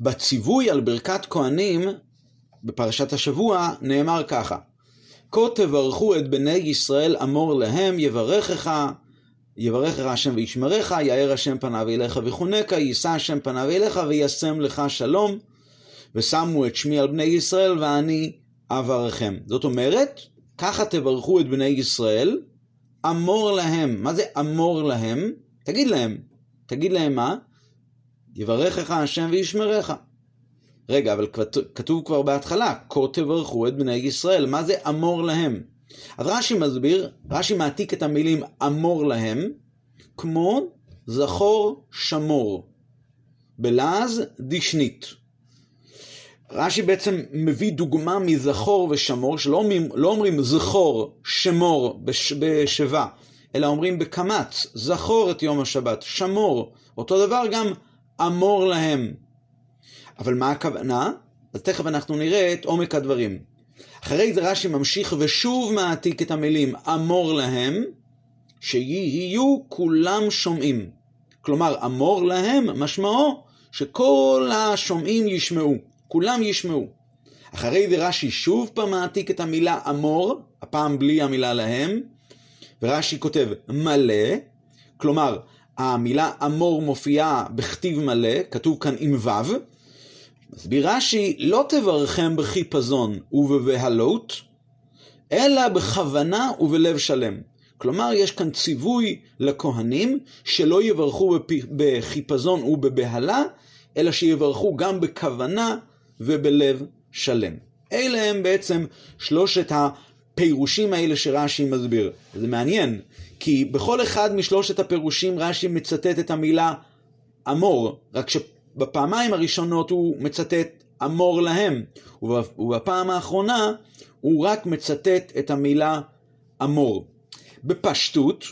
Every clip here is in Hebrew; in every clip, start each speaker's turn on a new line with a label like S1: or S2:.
S1: בציווי על ברכת כהנים, בפרשת השבוע, נאמר ככה: כה תברכו את בני ישראל אמור להם, יברכך, יברכך השם וישמרך, יאר השם פניו אליך ויחונקה, יישא השם פניו אליך וישם לך שלום, ושמו את שמי על בני ישראל ואני אברכם. זאת אומרת, ככה תברכו את בני ישראל, אמור להם. מה זה אמור להם? תגיד להם. תגיד להם מה? יברכך השם וישמרך. רגע, אבל כתוב כבר בהתחלה, כה תברכו את בני ישראל. מה זה אמור להם? אז רש"י מסביר, רש"י מעתיק את המילים אמור להם, כמו זכור שמור, בלעז דשנית. רש"י בעצם מביא דוגמה מזכור ושמור, שלא אומרים, לא אומרים זכור, שמור בש, בשבה, אלא אומרים בקמץ, זכור את יום השבת, שמור, אותו דבר גם אמור להם. אבל מה הכוונה? אז תכף אנחנו נראה את עומק הדברים. אחרי זה רש"י ממשיך ושוב מעתיק את המילים אמור להם, שיהיו כולם שומעים. כלומר, אמור להם משמעו שכל השומעים ישמעו. כולם ישמעו. אחרי זה רש"י שוב פעם מעתיק את המילה אמור, הפעם בלי המילה להם, ורש"י כותב מלא, כלומר, המילה אמור מופיעה בכתיב מלא, כתוב כאן עם ו', מסביר רש"י, לא תברכם בחיפזון ובבהלות, אלא בכוונה ובלב שלם. כלומר, יש כאן ציווי לכהנים שלא יברכו בחיפזון ובבהלה, אלא שיברכו גם בכוונה ובלב שלם. אלה הם בעצם שלושת הפירושים האלה שרש"י מסביר. זה מעניין, כי בכל אחד משלושת הפירושים רש"י מצטט את המילה אמור, רק שבפעמיים הראשונות הוא מצטט אמור להם, ובפעם האחרונה הוא רק מצטט את המילה אמור. בפשטות,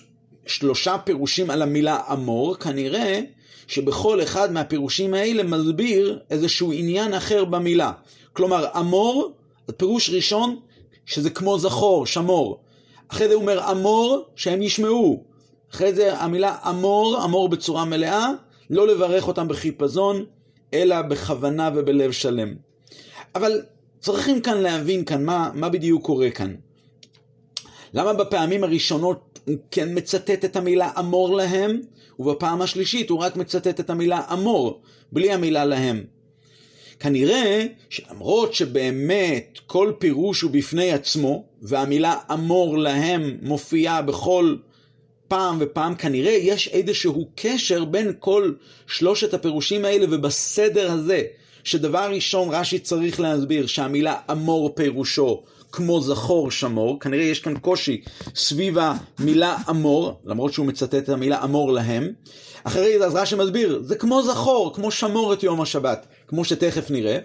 S1: שלושה פירושים על המילה אמור, כנראה שבכל אחד מהפירושים האלה מסביר איזשהו עניין אחר במילה. כלומר, אמור, פירוש ראשון, שזה כמו זכור, שמור. אחרי זה הוא אומר אמור, שהם ישמעו. אחרי זה המילה אמור, אמור בצורה מלאה, לא לברך אותם בחיפזון, אלא בכוונה ובלב שלם. אבל צריכים כאן להבין כאן מה, מה בדיוק קורה כאן. למה בפעמים הראשונות הוא כן מצטט את המילה אמור להם, ובפעם השלישית הוא רק מצטט את המילה אמור, בלי המילה להם. כנראה שלמרות שבאמת כל פירוש הוא בפני עצמו, והמילה אמור להם מופיעה בכל פעם ופעם, כנראה יש איזשהו קשר בין כל שלושת הפירושים האלה ובסדר הזה, שדבר ראשון רש"י צריך להסביר שהמילה אמור פירושו כמו זכור שמור, כנראה יש כאן קושי סביב המילה אמור, למרות שהוא מצטט את המילה אמור להם. אחרי זה אז רש"י מסביר, זה כמו זכור, כמו שמור את יום השבת, כמו שתכף נראה.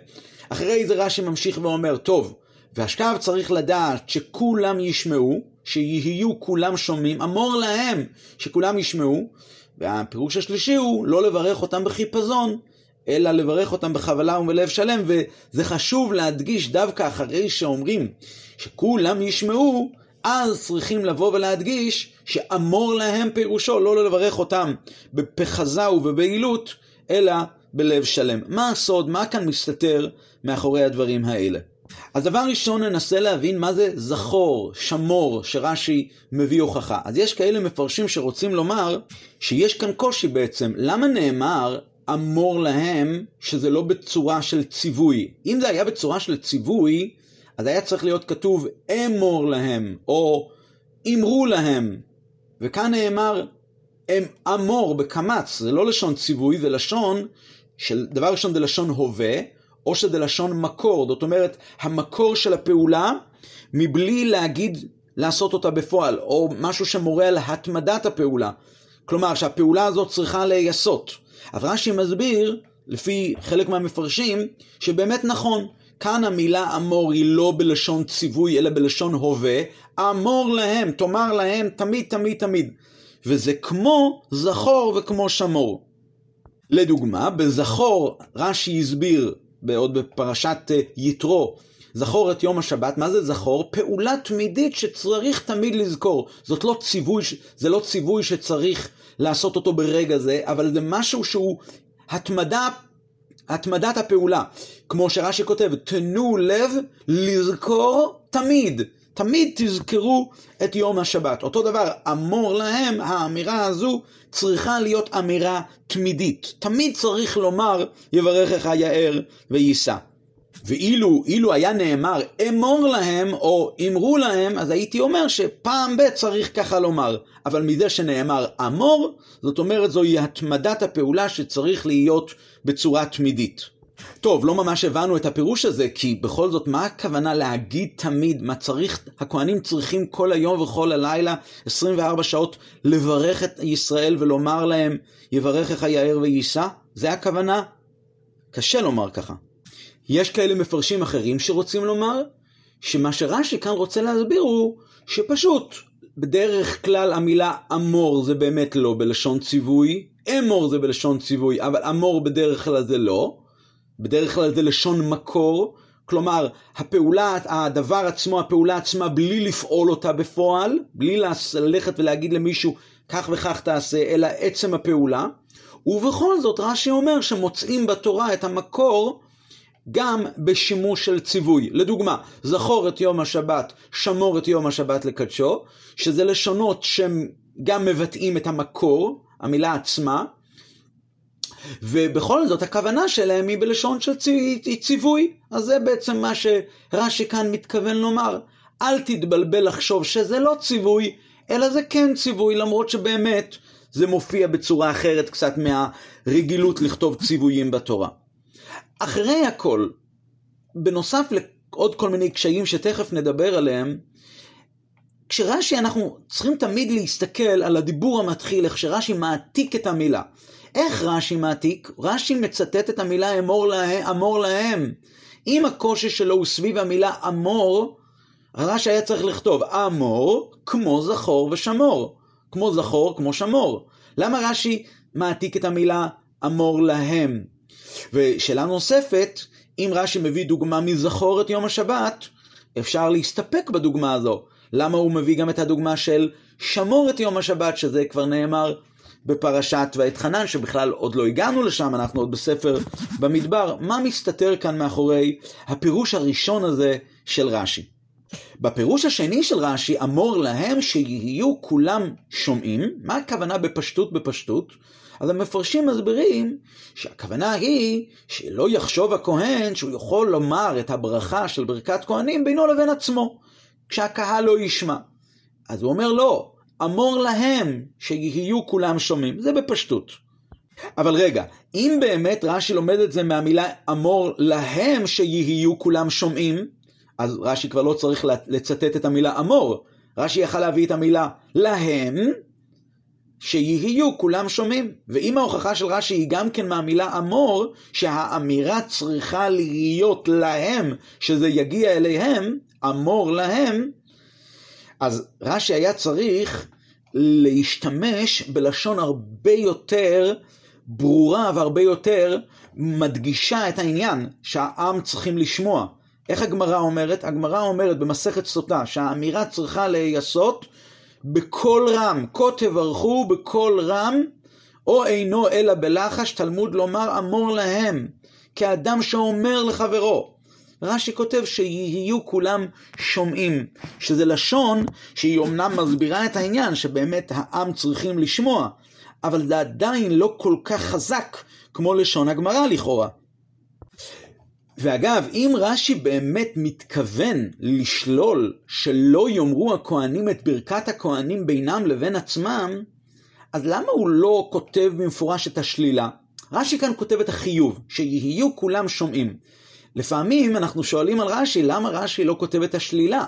S1: אחרי זה רש"י ממשיך ואומר, טוב, ועכשיו צריך לדעת שכולם ישמעו, שיהיו כולם שומעים, אמור להם שכולם ישמעו, והפירוש השלישי הוא לא לברך אותם בחיפזון, אלא לברך אותם בחבלה ובלב שלם, וזה חשוב להדגיש דווקא אחרי שאומרים שכולם ישמעו, אז צריכים לבוא ולהדגיש שאמור להם פירושו לא לברך אותם בפחזה ובבהילות, אלא בלב שלם. מה הסוד? מה כאן מסתתר מאחורי הדברים האלה? אז דבר ראשון ננסה להבין מה זה זכור, שמור, שרש"י מביא הוכחה. אז יש כאלה מפרשים שרוצים לומר שיש כאן קושי בעצם. למה נאמר אמור להם שזה לא בצורה של ציווי. אם זה היה בצורה של ציווי, אז היה צריך להיות כתוב אמור להם, או אמרו להם. וכאן נאמר אמור בקמץ, זה לא לשון ציווי, זה לשון של, דבר ראשון זה לשון הווה, או שזה לשון מקור, זאת אומרת, המקור של הפעולה, מבלי להגיד לעשות אותה בפועל, או משהו שמורה על התמדת הפעולה. כלומר, שהפעולה הזאת צריכה להיעשות. אז רש"י מסביר, לפי חלק מהמפרשים, שבאמת נכון, כאן המילה אמור היא לא בלשון ציווי, אלא בלשון הווה, אמור להם, תאמר להם תמיד תמיד תמיד. וזה כמו זכור וכמו שמור. לדוגמה, בזכור רש"י הסביר, עוד בפרשת אה, יתרו, זכור את יום השבת, מה זה זכור? פעולה תמידית שצריך תמיד לזכור. זאת לא ציווי, זה לא ציווי שצריך לעשות אותו ברגע זה, אבל זה משהו שהוא התמדה התמדת הפעולה. כמו שרש"י כותב, תנו לב לזכור תמיד. תמיד תזכרו את יום השבת. אותו דבר, אמור להם, האמירה הזו צריכה להיות אמירה תמידית. תמיד צריך לומר, יברכך יאר ויישא. ואילו אילו היה נאמר אמור להם או אמרו להם, אז הייתי אומר שפעם ב' צריך ככה לומר. אבל מזה שנאמר אמור, זאת אומרת זוהי התמדת הפעולה שצריך להיות בצורה תמידית. טוב, לא ממש הבנו את הפירוש הזה, כי בכל זאת, מה הכוונה להגיד תמיד? מה צריך, הכהנים צריכים כל היום וכל הלילה, 24 שעות, לברך את ישראל ולומר להם, יברכך יאר ויישא? זה הכוונה? קשה לומר ככה. יש כאלה מפרשים אחרים שרוצים לומר, שמה שרש"י כאן רוצה להסביר הוא שפשוט, בדרך כלל המילה אמור זה באמת לא בלשון ציווי, אמור זה בלשון ציווי, אבל אמור בדרך כלל זה לא. בדרך כלל זה לשון מקור, כלומר, הפעולה, הדבר עצמו, הפעולה עצמה, בלי לפעול אותה בפועל, בלי ללכת ולהגיד למישהו, כך וכך תעשה, אלא עצם הפעולה. ובכל זאת, רש"י אומר שמוצאים בתורה את המקור גם בשימוש של ציווי. לדוגמה, זכור את יום השבת, שמור את יום השבת לקדשו, שזה לשונות שהם גם מבטאים את המקור, המילה עצמה, ובכל זאת הכוונה שלהם היא בלשון של ציווי. אז זה בעצם מה שרש"י כאן מתכוון לומר. אל תתבלבל לחשוב שזה לא ציווי, אלא זה כן ציווי, למרות שבאמת זה מופיע בצורה אחרת קצת מהרגילות לכתוב ציוויים בתורה. אחרי הכל, בנוסף לעוד כל מיני קשיים שתכף נדבר עליהם, כשרש"י אנחנו צריכים תמיד להסתכל על הדיבור המתחיל, איך שרש"י מעתיק את המילה. איך רש"י מעתיק? רש"י מצטט את המילה אמור, לה, אמור להם. אם הקושי שלו הוא סביב המילה אמור, רש"י היה צריך לכתוב אמור כמו זכור ושמור. כמו זכור, כמו שמור. למה רש"י מעתיק את המילה אמור להם? ושאלה נוספת, אם רש"י מביא דוגמה מזכור את יום השבת, אפשר להסתפק בדוגמה הזו. למה הוא מביא גם את הדוגמה של שמור את יום השבת, שזה כבר נאמר בפרשת ואתחנן, שבכלל עוד לא הגענו לשם, אנחנו עוד בספר במדבר. מה מסתתר כאן מאחורי הפירוש הראשון הזה של רש"י? בפירוש השני של רש"י, אמור להם שיהיו כולם שומעים. מה הכוונה בפשטות בפשטות? אז המפרשים מסבירים שהכוונה היא שלא יחשוב הכהן שהוא יכול לומר את הברכה של ברכת כהנים בינו לבין עצמו, כשהקהל לא ישמע. אז הוא אומר לא, אמור להם שיהיו כולם שומעים, זה בפשטות. אבל רגע, אם באמת רש"י לומד את זה מהמילה אמור להם שיהיו כולם שומעים, אז רש"י כבר לא צריך לצטט את המילה אמור. רש"י יכל להביא את המילה להם, שיהיו כולם שומעים. ואם ההוכחה של רש"י היא גם כן מהמילה אמור, שהאמירה צריכה להיות להם, שזה יגיע אליהם, אמור להם, אז רש"י היה צריך להשתמש בלשון הרבה יותר ברורה והרבה יותר מדגישה את העניין שהעם צריכים לשמוע. איך הגמרא אומרת? הגמרא אומרת במסכת סוטה שהאמירה צריכה להיעשות בקול רם, כה תברכו בקול רם, או אינו אלא בלחש, תלמוד לומר אמור להם, כאדם שאומר לחברו. רש"י כותב שיהיו כולם שומעים, שזה לשון שהיא אומנם מסבירה את העניין שבאמת העם צריכים לשמוע, אבל זה עדיין לא כל כך חזק כמו לשון הגמרא לכאורה. ואגב, אם רש"י באמת מתכוון לשלול שלא יאמרו הכהנים את ברכת הכהנים בינם לבין עצמם, אז למה הוא לא כותב במפורש את השלילה? רש"י כאן כותב את החיוב, שיהיו כולם שומעים. לפעמים אנחנו שואלים על רש"י, למה רש"י לא כותב את השלילה?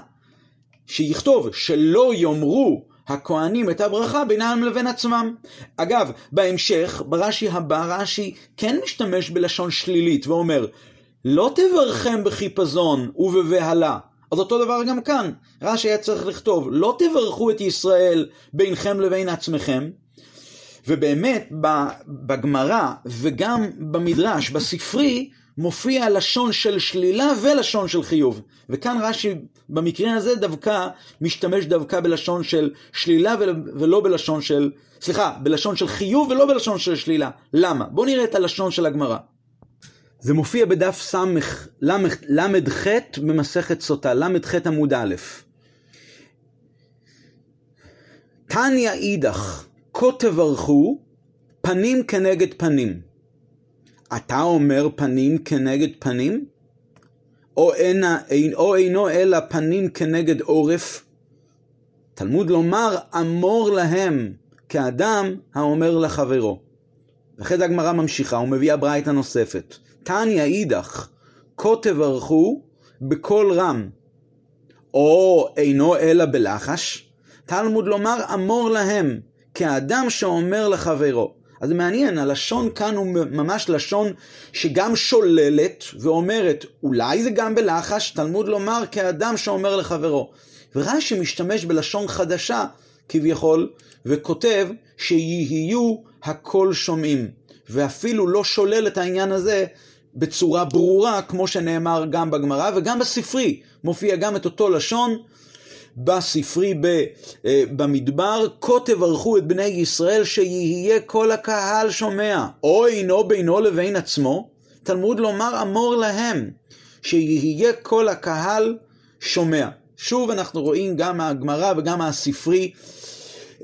S1: שיכתוב שלא יאמרו הכהנים את הברכה בינם לבין עצמם. אגב, בהמשך, ברש"י הבא, רש"י כן משתמש בלשון שלילית ואומר, לא תברכם בחיפזון ובבהלה. אז אותו דבר גם כאן, רש"י היה צריך לכתוב, לא תברכו את ישראל בינכם לבין עצמכם. ובאמת, בגמרא וגם במדרש, בספרי, מופיע לשון של שלילה ולשון של חיוב. וכאן רש"י במקרה הזה דווקא משתמש דווקא בלשון של שלילה ולא בלשון של, סליחה, בלשון של חיוב ולא בלשון של שלילה. למה? בואו נראה את הלשון של הגמרא. זה מופיע בדף ל"ח במסכת סוטה, ל"ח עמוד א'. תניא אידך, כה תברכו, פנים כנגד פנים. אתה אומר פנים כנגד פנים? או, אינה, או אינו אלא פנים כנגד עורף? תלמוד לומר, אמור להם, כאדם האומר לחברו. ואחרי זה הגמרא ממשיכה ומביאה ברייתא נוספת. תניא אידך, כה תברכו בקול רם, או אינו אלא בלחש, תלמוד לומר אמור להם, כאדם שאומר לחברו. אז זה מעניין, הלשון כאן הוא ממש לשון שגם שוללת ואומרת, אולי זה גם בלחש, תלמוד לומר כאדם שאומר לחברו. ורש"י משתמש בלשון חדשה, כביכול, וכותב שיהיו הכל שומעים. ואפילו לא שולל את העניין הזה בצורה ברורה, כמו שנאמר גם בגמרא וגם בספרי. מופיע גם את אותו לשון בספרי ב, אה, במדבר, כה תברכו את בני ישראל שיהיה כל הקהל שומע, או אינו בינו לבין עצמו, תלמוד לומר אמור להם, שיהיה כל הקהל שומע. שוב אנחנו רואים גם מהגמרא וגם מהספרי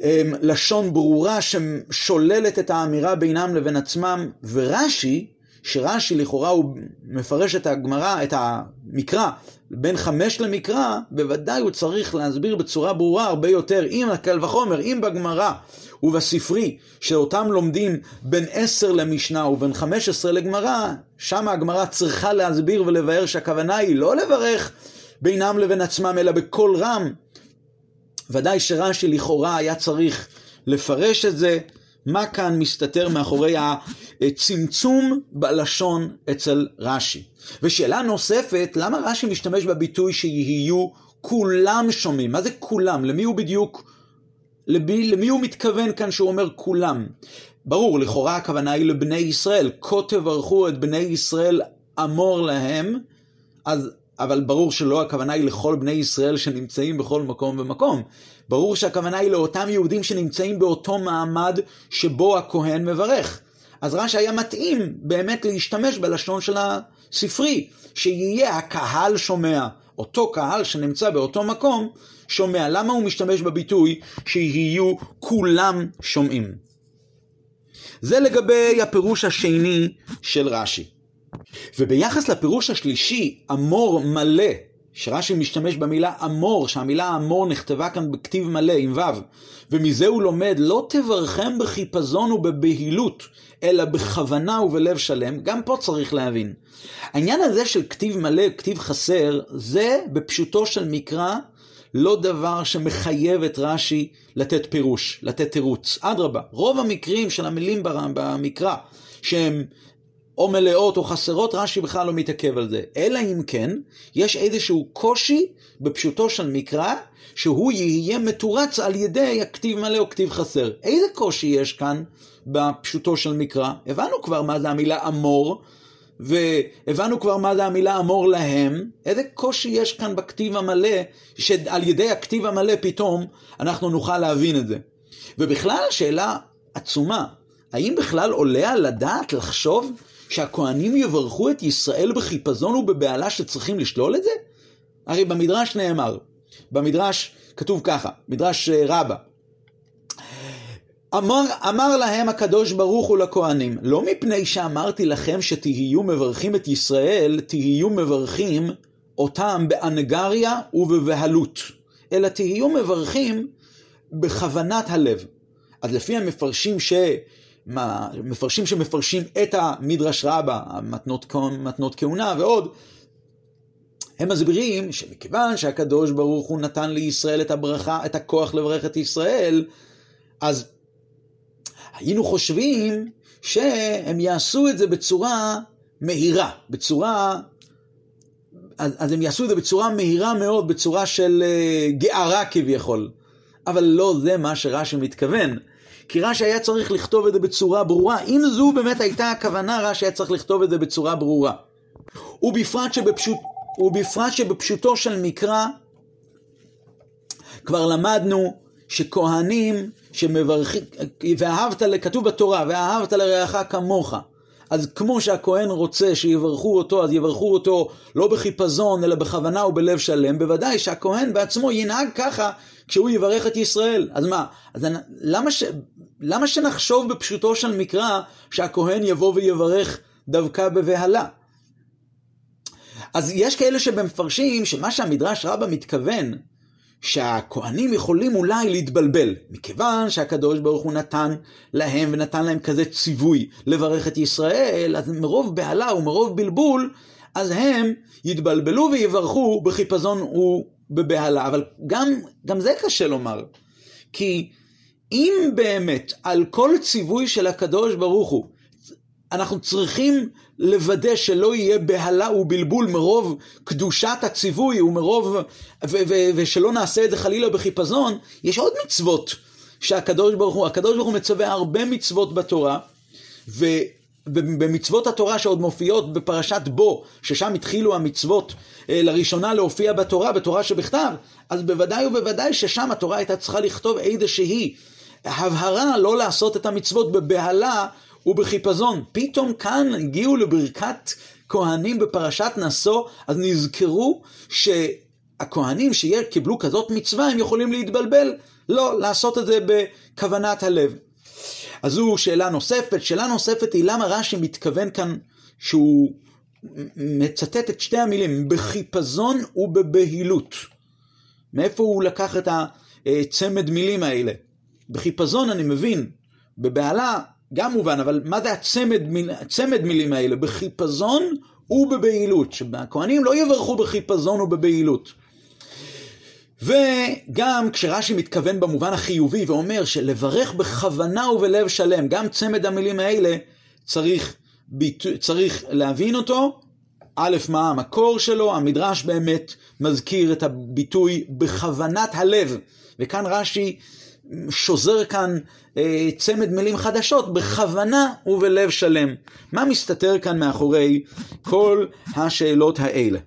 S1: אמ, לשון ברורה ששוללת את האמירה בינם לבין עצמם, ורש"י, שרש"י לכאורה הוא מפרש את הגמרא, את המקרא, בין חמש למקרא, בוודאי הוא צריך להסביר בצורה ברורה הרבה יותר, אם קל וחומר, אם בגמרא ובספרי, שאותם לומדים בין עשר למשנה ובין חמש עשרה לגמרא, שם הגמרא צריכה להסביר ולבאר שהכוונה היא לא לברך בינם לבין עצמם, אלא בקול רם, ודאי שרש"י לכאורה היה צריך לפרש את זה, מה כאן מסתתר מאחורי הצמצום בלשון אצל רש"י. ושאלה נוספת, למה רש"י משתמש בביטוי שיהיו כולם שומעים? מה זה כולם? למי הוא בדיוק, למי, למי הוא מתכוון כאן שהוא אומר כולם? ברור, לכאורה הכוונה היא לבני ישראל, כה תברכו את בני ישראל אמור להם, אז אבל ברור שלא הכוונה היא לכל בני ישראל שנמצאים בכל מקום ומקום. ברור שהכוונה היא לאותם יהודים שנמצאים באותו מעמד שבו הכהן מברך. אז רש"י היה מתאים באמת להשתמש בלשון של הספרי, שיהיה הקהל שומע. אותו קהל שנמצא באותו מקום שומע. למה הוא משתמש בביטוי שיהיו כולם שומעים? זה לגבי הפירוש השני של רש"י. וביחס לפירוש השלישי, אמור מלא, שרש"י משתמש במילה אמור, שהמילה אמור נכתבה כאן בכתיב מלא עם ו', ומזה הוא לומד, לא תברכם בחיפזון ובבהילות, אלא בכוונה ובלב שלם, גם פה צריך להבין. העניין הזה של כתיב מלא, כתיב חסר, זה בפשוטו של מקרא לא דבר שמחייב את רש"י לתת פירוש, לתת תירוץ. אדרבה, רוב המקרים של המילים במקרא, שהם או מלאות או חסרות, רש"י בכלל לא מתעכב על זה. אלא אם כן, יש איזשהו קושי בפשוטו של מקרא, שהוא יהיה מתורץ על ידי הכתיב מלא או כתיב חסר. איזה קושי יש כאן בפשוטו של מקרא? הבנו כבר מה זה המילה אמור, והבנו כבר מה זה המילה אמור להם. איזה קושי יש כאן בכתיב המלא, שעל ידי הכתיב המלא פתאום אנחנו נוכל להבין את זה. ובכלל, שאלה עצומה, האם בכלל עולה על הדעת לחשוב שהכהנים יברכו את ישראל בחיפזון ובבהלה שצריכים לשלול את זה? הרי במדרש נאמר, במדרש כתוב ככה, מדרש אה, רבה, אמר, אמר להם הקדוש ברוך הוא לכהנים, לא מפני שאמרתי לכם שתהיו מברכים את ישראל, תהיו מברכים אותם באנגריה ובבהלות, אלא תהיו מברכים בכוונת הלב. אז לפי המפרשים ש... מפרשים שמפרשים את המדרש רבה, מתנות, מתנות כהונה ועוד, הם מסבירים שמכיוון שהקדוש ברוך הוא נתן לישראל את הברכה, את הכוח לברך את ישראל, אז היינו חושבים שהם יעשו את זה בצורה מהירה, בצורה... אז, אז הם יעשו את זה בצורה מהירה מאוד, בצורה של uh, גערה כביכול. אבל לא זה מה שרש"י מתכוון. כי רש"י היה צריך לכתוב את זה בצורה ברורה. אם זו באמת הייתה הכוונה, רש"י היה צריך לכתוב את זה בצורה ברורה. ובפרט, שבפשוט, ובפרט שבפשוטו של מקרא, כבר למדנו שכהנים שמברכים, ואהבת, כתוב בתורה, ואהבת לרעך כמוך. אז כמו שהכהן רוצה שיברכו אותו, אז יברכו אותו לא בחיפזון, אלא בכוונה ובלב שלם, בוודאי שהכהן בעצמו ינהג ככה כשהוא יברך את ישראל. אז מה, אז למה, ש, למה שנחשוב בפשוטו של מקרא שהכהן יבוא ויברך דווקא בבהלה? אז יש כאלה שמפרשים שמה שהמדרש רבה מתכוון, שהכהנים יכולים אולי להתבלבל, מכיוון שהקדוש ברוך הוא נתן להם ונתן להם כזה ציווי לברך את ישראל, אז מרוב בהלה ומרוב בלבול, אז הם יתבלבלו ויברכו בחיפזון ובבהלה. אבל גם, גם זה קשה לומר, כי אם באמת על כל ציווי של הקדוש ברוך הוא אנחנו צריכים לוודא שלא יהיה בהלה ובלבול מרוב קדושת הציווי ומרוב, ו- ו- ושלא נעשה את זה חלילה בחיפזון, יש עוד מצוות שהקדוש ברוך הוא, הקדוש ברוך הוא מצווה הרבה מצוות בתורה, ובמצוות התורה שעוד מופיעות בפרשת בו, ששם התחילו המצוות אה, לראשונה להופיע בתורה, בתורה שבכתב, אז בוודאי ובוודאי ששם התורה הייתה צריכה לכתוב איזושהי הבהרה לא לעשות את המצוות בבהלה ובחיפזון. פתאום כאן הגיעו לברכת כהנים בפרשת נשוא, אז נזכרו שהכהנים שקיבלו כזאת מצווה, הם יכולים להתבלבל. לא, לעשות את זה בכוונת הלב. אז זו שאלה נוספת. שאלה נוספת היא למה רש"י מתכוון כאן שהוא מצטט את שתי המילים, בחיפזון ובבהילות. מאיפה הוא לקח את הצמד מילים האלה? בחיפזון אני מבין, בבהלה גם מובן, אבל מה זה הצמד, הצמד מילים האלה? בחיפזון ובבהילות. שהכהנים לא יברכו בחיפזון ובבהילות. וגם כשרש"י מתכוון במובן החיובי ואומר שלברך בכוונה ובלב שלם, גם צמד המילים האלה צריך, צריך להבין אותו. א', מה המקור שלו, המדרש באמת מזכיר את הביטוי בכוונת הלב. וכאן רש"י שוזר כאן אה, צמד מילים חדשות בכוונה ובלב שלם. מה מסתתר כאן מאחורי כל השאלות האלה?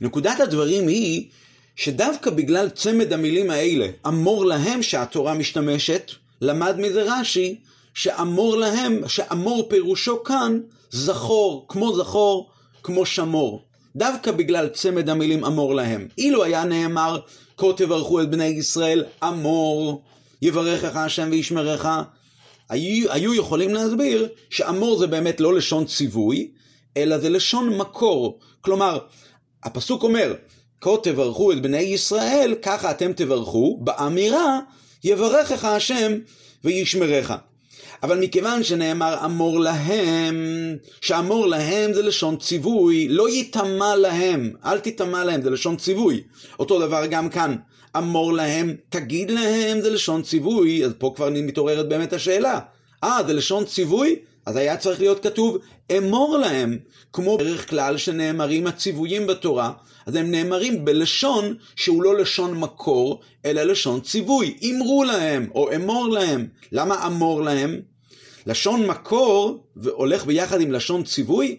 S1: נקודת הדברים היא שדווקא בגלל צמד המילים האלה, אמור להם שהתורה משתמשת, למד מזה רש"י, שאמור להם, שאמור פירושו כאן זכור, כמו זכור, כמו שמור. דווקא בגלל צמד המילים אמור להם. אילו היה נאמר כה תברכו את בני ישראל, אמור, יברכך השם וישמרך. היו, היו יכולים להסביר שאמור זה באמת לא לשון ציווי, אלא זה לשון מקור. כלומר, הפסוק אומר, כה תברכו את בני ישראל, ככה אתם תברכו, באמירה, יברכך השם וישמרך. אבל מכיוון שנאמר אמור להם, שאמור להם זה לשון ציווי, לא ייטמע להם, אל תיטמע להם, זה לשון ציווי. אותו דבר גם כאן, אמור להם, תגיד להם, זה לשון ציווי, אז פה כבר מתעוררת באמת השאלה. אה, זה לשון ציווי? אז היה צריך להיות כתוב אמור להם, כמו בדרך כלל שנאמרים הציוויים בתורה, אז הם נאמרים בלשון שהוא לא לשון מקור, אלא לשון ציווי. אמרו להם, או אמור להם. למה אמור להם? לשון מקור, והולך ביחד עם לשון ציווי,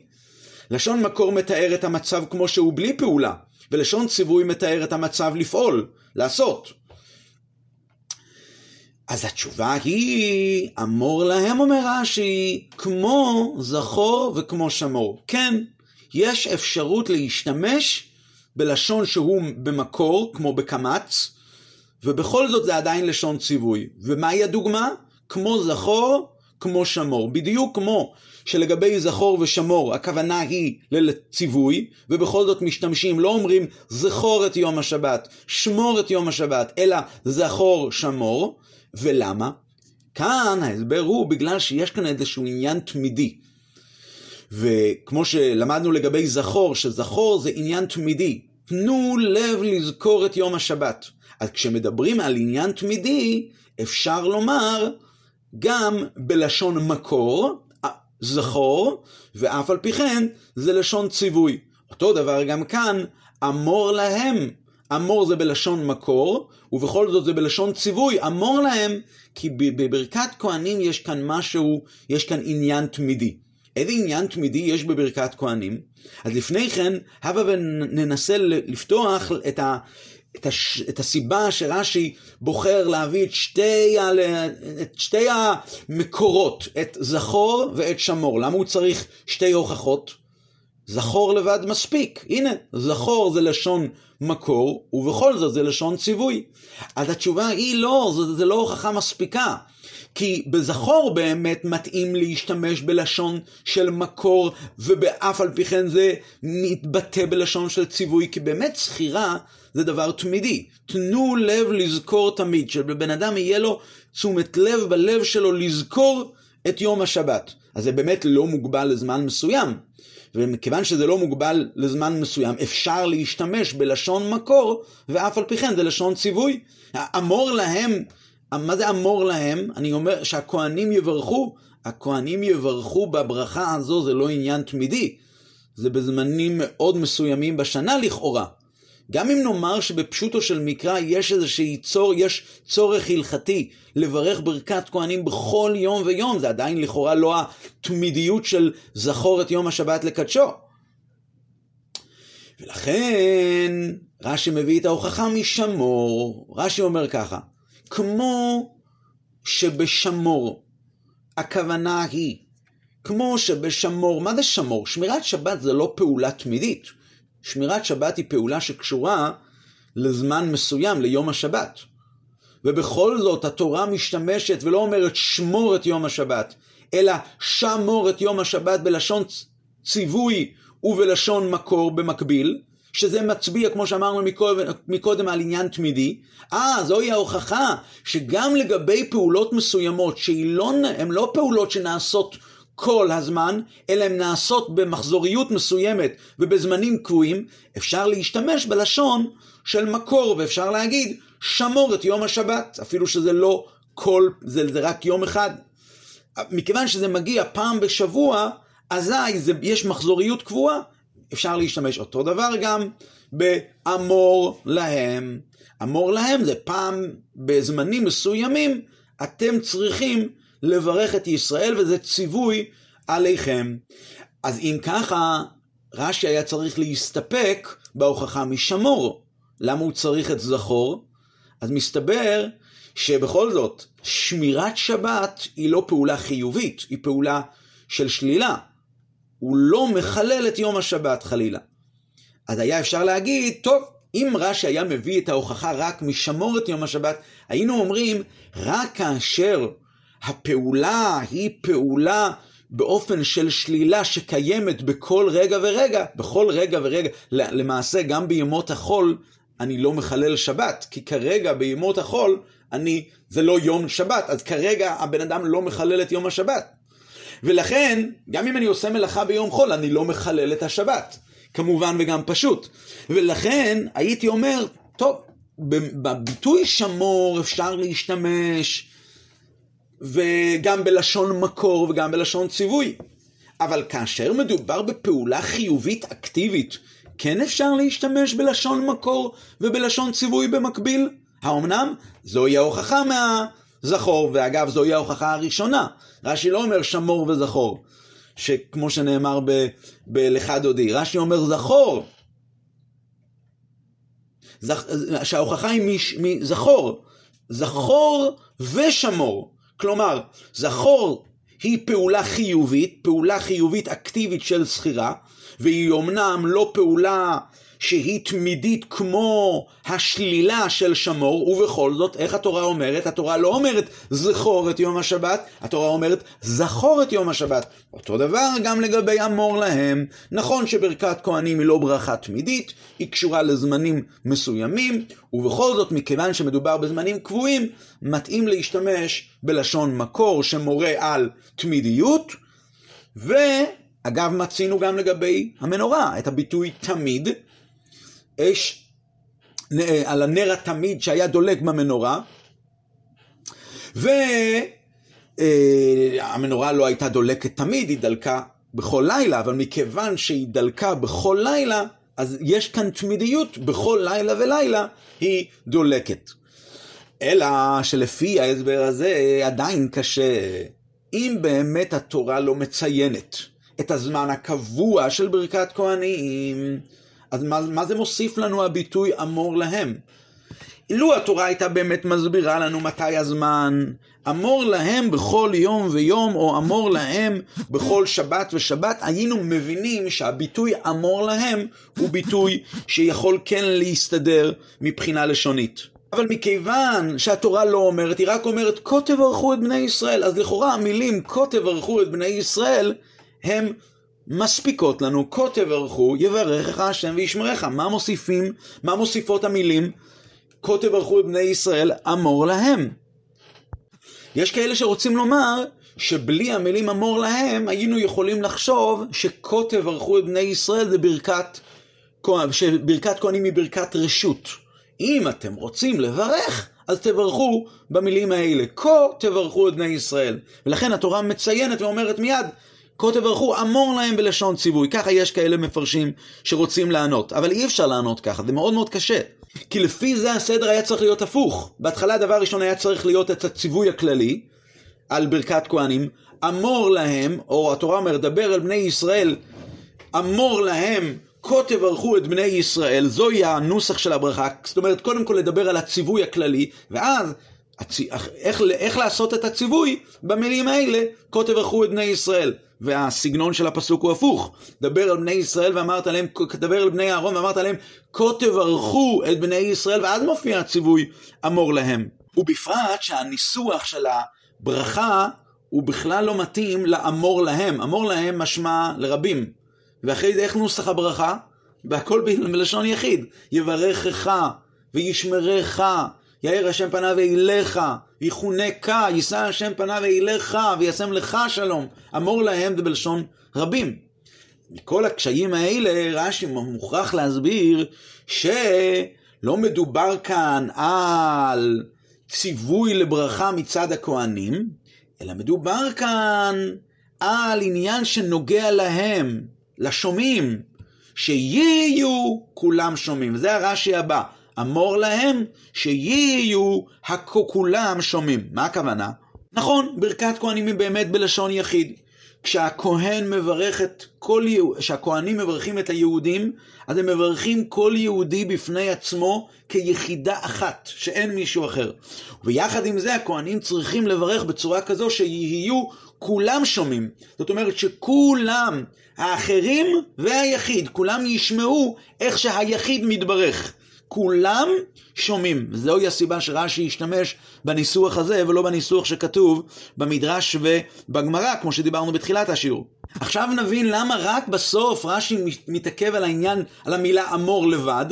S1: לשון מקור מתאר את המצב כמו שהוא בלי פעולה, ולשון ציווי מתאר את המצב לפעול, לעשות. אז התשובה היא, אמור להם אומר רש"י, כמו זכור וכמו שמור. כן, יש אפשרות להשתמש בלשון שהוא במקור, כמו בקמץ, ובכל זאת זה עדיין לשון ציווי. ומהי הדוגמה? כמו זכור כמו שמור. בדיוק כמו שלגבי זכור ושמור הכוונה היא לציווי, ובכל זאת משתמשים, לא אומרים זכור את יום השבת, שמור את יום השבת, אלא זכור שמור. ולמה? כאן ההסבר הוא בגלל שיש כאן איזשהו עניין תמידי. וכמו שלמדנו לגבי זכור, שזכור זה עניין תמידי. תנו לב לזכור את יום השבת. אז כשמדברים על עניין תמידי, אפשר לומר גם בלשון מקור, זכור, ואף על פי כן זה לשון ציווי. אותו דבר גם כאן, אמור להם. אמור זה בלשון מקור, ובכל זאת זה בלשון ציווי, אמור להם, כי בברכת כהנים יש כאן משהו, יש כאן עניין תמידי. איזה עניין תמידי יש בברכת כהנים? אז לפני כן, הבה וננסה לפתוח את, ה, את, הש, את הסיבה שרש"י בוחר להביא את שתי, ה, את שתי המקורות, את זכור ואת שמור. למה הוא צריך שתי הוכחות? זכור לבד מספיק. הנה, זכור זה לשון מקור, ובכל זאת זה לשון ציווי. אז התשובה היא לא, זה, זה לא הוכחה מספיקה. כי בזכור באמת מתאים להשתמש בלשון של מקור, ובאף על פי כן זה מתבטא בלשון של ציווי, כי באמת זכירה זה דבר תמידי. תנו לב לזכור תמיד, שלבן אדם יהיה לו תשומת לב בלב שלו לזכור את יום השבת. אז זה באמת לא מוגבל לזמן מסוים. ומכיוון שזה לא מוגבל לזמן מסוים, אפשר להשתמש בלשון מקור, ואף על פי כן זה לשון ציווי. אמור להם מה זה אמור להם? אני אומר שהכוהנים יברכו, הכוהנים יברכו בברכה הזו, זה לא עניין תמידי, זה בזמנים מאוד מסוימים בשנה לכאורה. גם אם נאמר שבפשוטו של מקרא יש איזושהי צור, יש צורך הלכתי לברך ברכת כהנים בכל יום ויום, זה עדיין לכאורה לא התמידיות של זכור את יום השבת לקדשו. ולכן רש"י מביא את ההוכחה משמור, רש"י אומר ככה, כמו שבשמור, הכוונה היא, כמו שבשמור, מה זה שמור? שמירת שבת זה לא פעולה תמידית. שמירת שבת היא פעולה שקשורה לזמן מסוים, ליום השבת. ובכל זאת התורה משתמשת ולא אומרת שמור את יום השבת, אלא שמור את יום השבת בלשון ציווי ובלשון מקור במקביל, שזה מצביע, כמו שאמרנו מקודם, מקודם על עניין תמידי, אה, זוהי ההוכחה שגם לגבי פעולות מסוימות, שהן לא, לא פעולות שנעשות כל הזמן, אלא הן נעשות במחזוריות מסוימת ובזמנים קבועים, אפשר להשתמש בלשון של מקור, ואפשר להגיד, שמור את יום השבת, אפילו שזה לא כל, זה, זה רק יום אחד. מכיוון שזה מגיע פעם בשבוע, אזי יש מחזוריות קבועה, אפשר להשתמש אותו דבר גם באמור להם. אמור להם זה פעם בזמנים מסוימים אתם צריכים לברך את ישראל וזה ציווי עליכם. אז אם ככה, רש"י היה צריך להסתפק בהוכחה משמור. למה הוא צריך את זכור? אז מסתבר שבכל זאת, שמירת שבת היא לא פעולה חיובית, היא פעולה של שלילה. הוא לא מחלל את יום השבת חלילה. אז היה אפשר להגיד, טוב, אם רש"י היה מביא את ההוכחה רק משמור את יום השבת, היינו אומרים, רק כאשר הפעולה היא פעולה באופן של שלילה שקיימת בכל רגע ורגע, בכל רגע ורגע, למעשה גם בימות החול אני לא מחלל שבת, כי כרגע בימות החול אני, זה לא יום שבת, אז כרגע הבן אדם לא מחלל את יום השבת. ולכן, גם אם אני עושה מלאכה ביום חול, אני לא מחלל את השבת. כמובן וגם פשוט. ולכן הייתי אומר, טוב, בביטוי שמור אפשר להשתמש, וגם בלשון מקור וגם בלשון ציווי. אבל כאשר מדובר בפעולה חיובית אקטיבית, כן אפשר להשתמש בלשון מקור ובלשון ציווי במקביל? האמנם? זוהי ההוכחה מהזכור, ואגב זוהי ההוכחה הראשונה. רש"י לא אומר שמור וזכור, שכמו שנאמר בלכה דודי, רש"י אומר זכור. זכ... שההוכחה היא מזכור, זכור ושמור. כלומר, זכור היא פעולה חיובית, פעולה חיובית אקטיבית של זכירה, והיא אומנם לא פעולה שהיא תמידית כמו השלילה של שמור, ובכל זאת, איך התורה אומרת? התורה לא אומרת זכור את יום השבת, התורה אומרת זכור את יום השבת. אותו דבר גם לגבי אמור להם. נכון שברכת כהנים היא לא ברכה תמידית, היא קשורה לזמנים מסוימים, ובכל זאת, מכיוון שמדובר בזמנים קבועים, מתאים להשתמש בלשון מקור שמורה על תמידיות, ואגב, מצינו גם לגבי המנורה, את הביטוי תמיד, אש על הנר התמיד שהיה דולק במנורה, והמנורה לא הייתה דולקת תמיד, היא דלקה בכל לילה, אבל מכיוון שהיא דלקה בכל לילה, אז יש כאן תמידיות, בכל לילה ולילה היא דולקת. אלא שלפי ההסבר הזה עדיין קשה. אם באמת התורה לא מציינת את הזמן הקבוע של ברכת כהנים, אז מה, מה זה מוסיף לנו הביטוי אמור להם? לו התורה הייתה באמת מסבירה לנו מתי הזמן, אמור להם בכל יום ויום, או אמור להם בכל שבת ושבת, היינו מבינים שהביטוי אמור להם הוא ביטוי שיכול כן להסתדר מבחינה לשונית. אבל מכיוון שהתורה לא אומרת, היא רק אומרת כה תברכו את בני ישראל, אז לכאורה המילים כה תברכו את בני ישראל הם מספיקות לנו, כה תברכו, יברכך השם וישמרך. מה מוסיפים? מה מוסיפות המילים? כה תברכו את בני ישראל, אמור להם. יש כאלה שרוצים לומר שבלי המילים אמור להם, היינו יכולים לחשוב שכה תברכו את בני ישראל זה ברכת, שברכת כהנים היא ברכת רשות. אם אתם רוצים לברך, אז תברכו במילים האלה. כה תברכו את בני ישראל. ולכן התורה מציינת ואומרת מיד, כה תברכו אמור להם בלשון ציווי. ככה יש כאלה מפרשים שרוצים לענות. אבל אי אפשר לענות ככה, זה מאוד מאוד קשה. כי לפי זה הסדר היה צריך להיות הפוך. בהתחלה דבר ראשון היה צריך להיות את הציווי הכללי על ברכת כהנים. אמור להם, או התורה אומרת, דבר אל בני ישראל, אמור להם כה תברכו את בני ישראל, זוהי הנוסח של הברכה, זאת אומרת, קודם כל לדבר על הציווי הכללי, ואז הצ... איך, איך לעשות את הציווי במילים האלה, כה תברכו את בני ישראל. והסגנון של הפסוק הוא הפוך. דבר על בני ישראל ואמרת להם, דבר על בני אהרון ואמרת להם, כה תברכו את בני ישראל, ואז מופיע הציווי אמור להם. ובפרט שהניסוח של הברכה הוא בכלל לא מתאים לאמור להם. אמור להם משמע לרבים. ואחרי זה איך נוסח הברכה? והכל בלשון יחיד. יברכך וישמרך, יאר השם פניו אליך, ויחונקה, יישא השם פניו אליך, וישם לך שלום. אמור להם זה בלשון רבים. מכל הקשיים האלה, רש"י מוכרח להסביר שלא מדובר כאן על ציווי לברכה מצד הכוהנים, אלא מדובר כאן על עניין שנוגע להם, לשומעים, שיהיו כולם שומעים. זה הרש"י הבא. אמור להם שיהיו כולם שומעים. מה הכוונה? נכון, ברכת כהנים היא באמת בלשון יחיד. כשהכהן מברך את כל יהודי, כשהכהנים מברכים את היהודים, אז הם מברכים כל יהודי בפני עצמו כיחידה אחת, שאין מישהו אחר. ויחד עם זה הכהנים צריכים לברך בצורה כזו שיהיו כולם שומעים. זאת אומרת שכולם, האחרים והיחיד, כולם ישמעו איך שהיחיד מתברך. כולם שומעים. וזוהי הסיבה שרש"י השתמש בניסוח הזה ולא בניסוח שכתוב במדרש ובגמרא, כמו שדיברנו בתחילת השיעור. עכשיו נבין למה רק בסוף רש"י מתעכב על העניין, על המילה אמור לבד.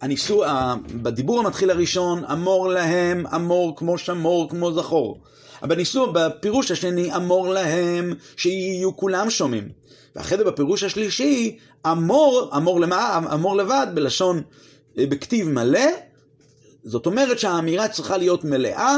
S1: הניסוח, בדיבור המתחיל הראשון, אמור להם, אמור כמו שמור, כמו זכור. בניסוח, בפירוש השני, אמור להם, שיהיו כולם שומעים. ואחרי זה בפירוש השלישי, אמור, אמור למה? אמור לבד, בלשון בכתיב מלא, זאת אומרת שהאמירה צריכה להיות מלאה,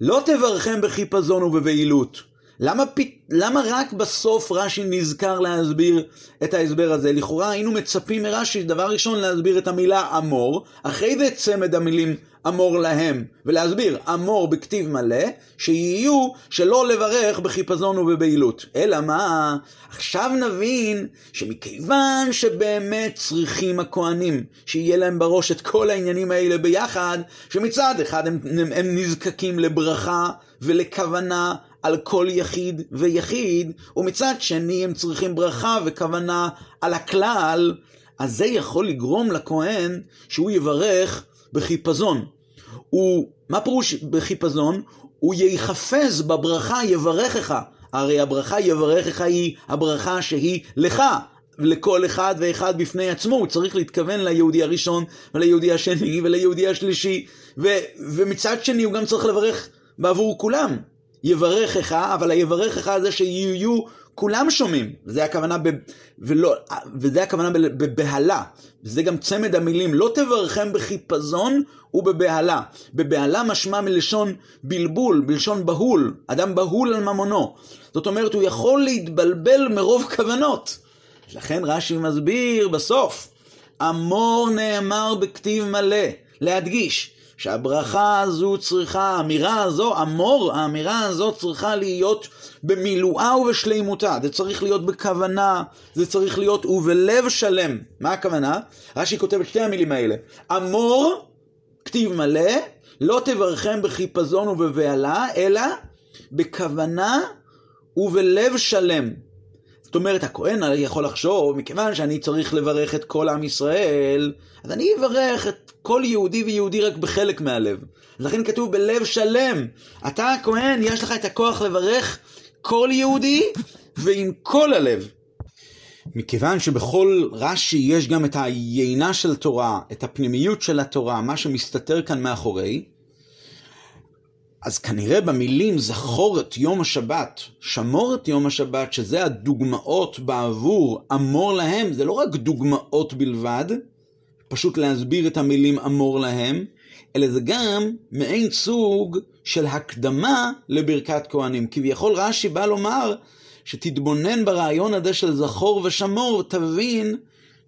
S1: לא תברכם בחיפזון ובבהילות. למה, למה רק בסוף רש"י נזכר להסביר את ההסבר הזה? לכאורה היינו מצפים מרש"י, דבר ראשון, להסביר את המילה אמור, אחרי זה צמד המילים אמור להם, ולהסביר אמור בכתיב מלא, שיהיו שלא לברך בחיפזון ובבהילות. אלא מה? עכשיו נבין שמכיוון שבאמת צריכים הכהנים, שיהיה להם בראש את כל העניינים האלה ביחד, שמצד אחד הם, הם, הם נזקקים לברכה ולכוונה על כל יחיד ויחיד, ומצד שני הם צריכים ברכה וכוונה על הכלל, אז זה יכול לגרום לכהן שהוא יברך בחיפזון. הוא, מה פירוש בחיפזון? הוא ייחפז בברכה יברכך. הרי הברכה יברכך היא הברכה שהיא לך, לכל אחד ואחד בפני עצמו, הוא צריך להתכוון ליהודי הראשון וליהודי השני וליהודי השלישי, ו, ומצד שני הוא גם צריך לברך בעבור כולם. יברכך, אבל היברכך זה שיהיו כולם שומעים, וזה הכוונה, ב, ולא, וזה הכוונה בבהלה, וזה גם צמד המילים, לא תברכם בחיפזון ובבהלה. בבהלה משמע מלשון בלבול, בלשון בהול, אדם בהול על ממונו. זאת אומרת, הוא יכול להתבלבל מרוב כוונות. לכן רש"י מסביר בסוף, אמור נאמר בכתיב מלא, להדגיש, שהברכה הזו צריכה, האמירה הזו, אמור, האמירה הזו צריכה להיות במילואה ובשלימותה. זה צריך להיות בכוונה, זה צריך להיות ובלב שלם. מה הכוונה? רש"י כותב את שתי המילים האלה. אמור, כתיב מלא, לא תברכם בחיפזון ובבהלה, אלא בכוונה ובלב שלם. זאת אומרת, הכהן יכול לחשוב, מכיוון שאני צריך לברך את כל עם ישראל, אז אני אברך את כל יהודי ויהודי רק בחלק מהלב. לכן כתוב בלב שלם. אתה הכהן, יש לך את הכוח לברך כל יהודי ועם כל הלב. מכיוון שבכל רש"י יש גם את היינה של תורה, את הפנימיות של התורה, מה שמסתתר כאן מאחורי, אז כנראה במילים זכור את יום השבת, שמור את יום השבת, שזה הדוגמאות בעבור אמור להם, זה לא רק דוגמאות בלבד, פשוט להסביר את המילים אמור להם, אלא זה גם מעין סוג של הקדמה לברכת כהנים. כביכול רש"י בא לומר שתתבונן ברעיון הזה של זכור ושמור ותבין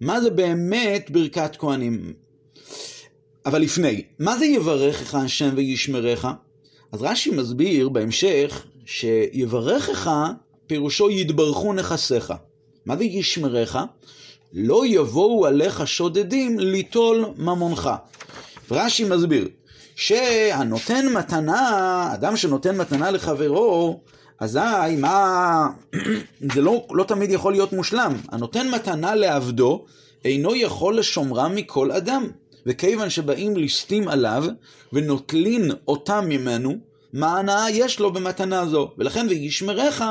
S1: מה זה באמת ברכת כהנים. אבל לפני, מה זה יברכך השם וישמרך? אז רש"י מסביר בהמשך שיברכך פירושו יתברכו נכסיך. מה זה ישמרך? לא יבואו עליך שודדים ליטול ממונך. רש"י מסביר שהנותן מתנה, אדם שנותן מתנה לחברו, אזי מה, זה לא, לא תמיד יכול להיות מושלם. הנותן מתנה לעבדו אינו יכול לשומרה מכל אדם. וכיוון שבאים ליסטים עליו ונוטלין אותם ממנו, מה הנאה יש לו במתנה זו. ולכן וישמרך,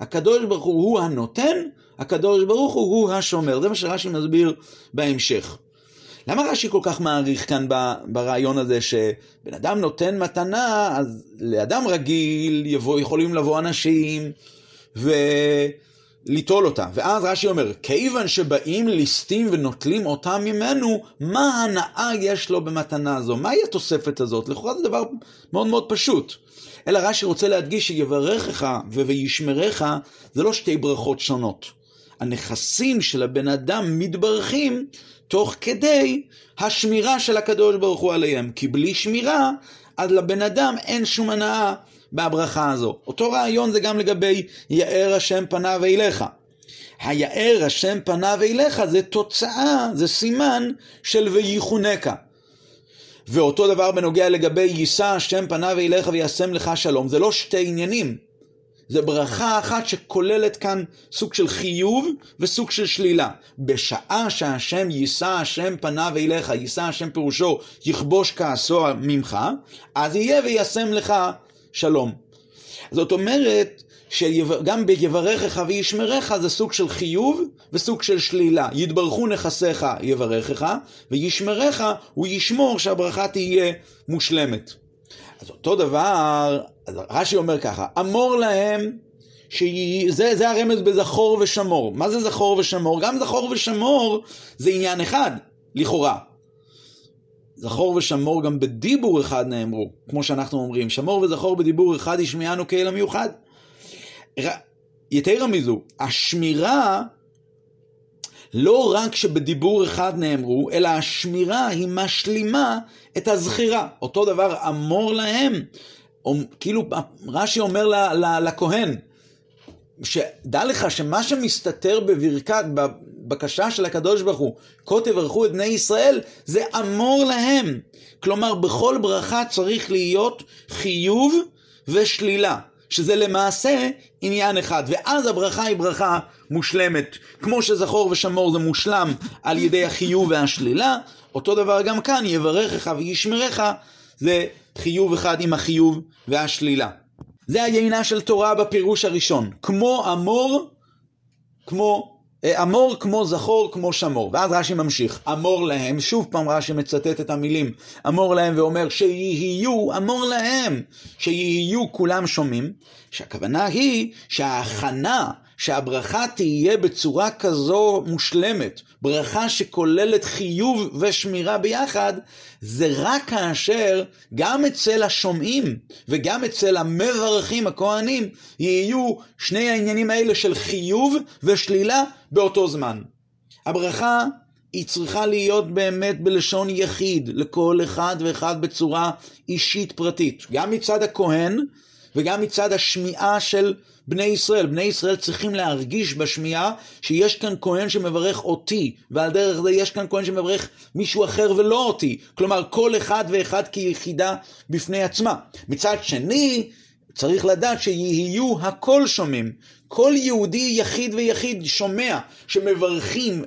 S1: הקדוש ברוך הוא הוא הנותן, הקדוש ברוך הוא הוא השומר. זה מה שרש"י מסביר בהמשך. למה רש"י כל כך מעריך כאן ברעיון הזה שבן אדם נותן מתנה, אז לאדם רגיל יבוא, יכולים לבוא אנשים וליטול אותה. ואז רש"י אומר, כיוון שבאים ליסטים ונוטלים אותה ממנו, מה הנאה יש לו במתנה הזו? מהי התוספת הזאת? לכאורה זה דבר מאוד מאוד פשוט. אלא רש"י רוצה להדגיש שיברכך וישמרך זה לא שתי ברכות שונות. הנכסים של הבן אדם מתברכים תוך כדי השמירה של הקדוש ברוך הוא עליהם. כי בלי שמירה, אז לבן אדם אין שום הנאה בברכה הזו. אותו רעיון זה גם לגבי יאר השם פניו אליך. היאר השם פניו אליך זה תוצאה, זה סימן של וייחונקה. ואותו דבר בנוגע לגבי יישא השם פניו אליך וישם לך שלום, זה לא שתי עניינים. זה ברכה אחת שכוללת כאן סוג של חיוב וסוג של שלילה. בשעה שהשם יישא השם פניו אליך, יישא השם פירושו יכבוש כעסו ממך, אז יהיה וישם לך שלום. זאת אומרת, שגם ביברכך וישמרך זה סוג של חיוב וסוג של שלילה. יתברכו נכסיך יברכך, וישמרך הוא ישמור שהברכה תהיה מושלמת. אז אותו דבר, אז רש"י אומר ככה, אמור להם, שזה זה הרמז בזכור ושמור. מה זה זכור ושמור? גם זכור ושמור זה עניין אחד, לכאורה. זכור ושמור גם בדיבור אחד נאמרו, כמו שאנחנו אומרים, שמור וזכור בדיבור אחד ישמיענו כאל המיוחד. יתרה מזו, השמירה לא רק שבדיבור אחד נאמרו, אלא השמירה היא משלימה את הזכירה. אותו דבר אמור להם, כאילו רש"י אומר לכהן, שדע לך שמה שמסתתר בברכת, בבקשה של הקדוש ברוך הוא, כה תברכו את בני ישראל, זה אמור להם. כלומר, בכל ברכה צריך להיות חיוב ושלילה. שזה למעשה עניין אחד, ואז הברכה היא ברכה מושלמת. כמו שזכור ושמור זה מושלם על ידי החיוב והשלילה, אותו דבר גם כאן, יברכך וישמרך, זה חיוב אחד עם החיוב והשלילה. זה היינה של תורה בפירוש הראשון. כמו אמור, כמו אמור כמו זכור כמו שמור. ואז רש"י ממשיך, אמור להם, שוב פעם רש"י מצטט את המילים, אמור להם ואומר שיהיו, אמור להם, שיהיו כולם שומעים, שהכוונה היא שההכנה שהברכה תהיה בצורה כזו מושלמת, ברכה שכוללת חיוב ושמירה ביחד, זה רק כאשר גם אצל השומעים וגם אצל המברכים הכהנים יהיו שני העניינים האלה של חיוב ושלילה באותו זמן. הברכה היא צריכה להיות באמת בלשון יחיד, לכל אחד ואחד בצורה אישית פרטית, גם מצד הכהן וגם מצד השמיעה של בני ישראל. בני ישראל צריכים להרגיש בשמיעה שיש כאן כהן שמברך אותי, ועל דרך זה יש כאן כהן שמברך מישהו אחר ולא אותי. כלומר, כל אחד ואחד כיחידה בפני עצמה. מצד שני, צריך לדעת שיהיו הכל שומעים. כל יהודי יחיד ויחיד שומע שמברכים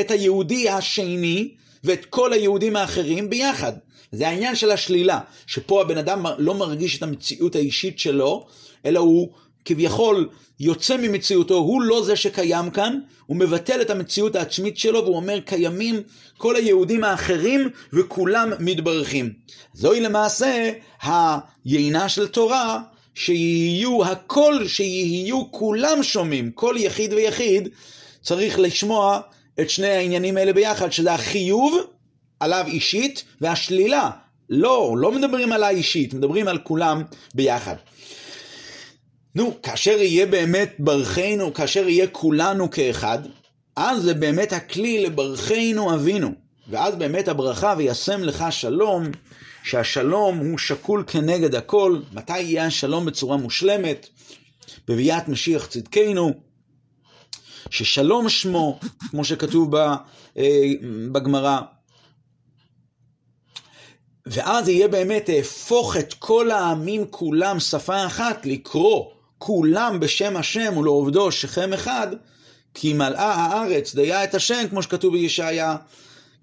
S1: את היהודי השני ואת כל היהודים האחרים ביחד. זה העניין של השלילה, שפה הבן אדם לא מרגיש את המציאות האישית שלו, אלא הוא כביכול יוצא ממציאותו, הוא לא זה שקיים כאן, הוא מבטל את המציאות העצמית שלו והוא אומר קיימים כל היהודים האחרים וכולם מתברכים. זוהי למעשה היינה של תורה, שיהיו הכל, שיהיו כולם שומעים, כל יחיד ויחיד צריך לשמוע את שני העניינים האלה ביחד, שזה החיוב עליו אישית והשלילה. לא, לא מדברים עליי אישית, מדברים על כולם ביחד. נו, כאשר יהיה באמת ברכנו, כאשר יהיה כולנו כאחד, אז זה באמת הכלי לברכנו אבינו. ואז באמת הברכה וישם לך שלום, שהשלום הוא שקול כנגד הכל. מתי יהיה השלום בצורה מושלמת? בביאת משיח צדקנו, ששלום שמו, כמו שכתוב אה, בגמרא. ואז יהיה באמת אהפוך את כל העמים כולם שפה אחת, לקרוא כולם בשם השם ולעובדו שכם אחד, כי מלאה הארץ דיה את השם, כמו שכתוב בישעיה.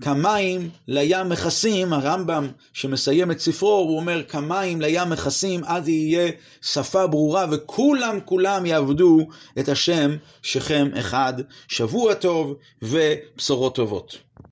S1: כמים לים מכסים, הרמב"ם שמסיים את ספרו, הוא אומר כמים לים מכסים, אז יהיה שפה ברורה וכולם כולם יעבדו את השם שכם אחד. שבוע טוב ובשורות טובות.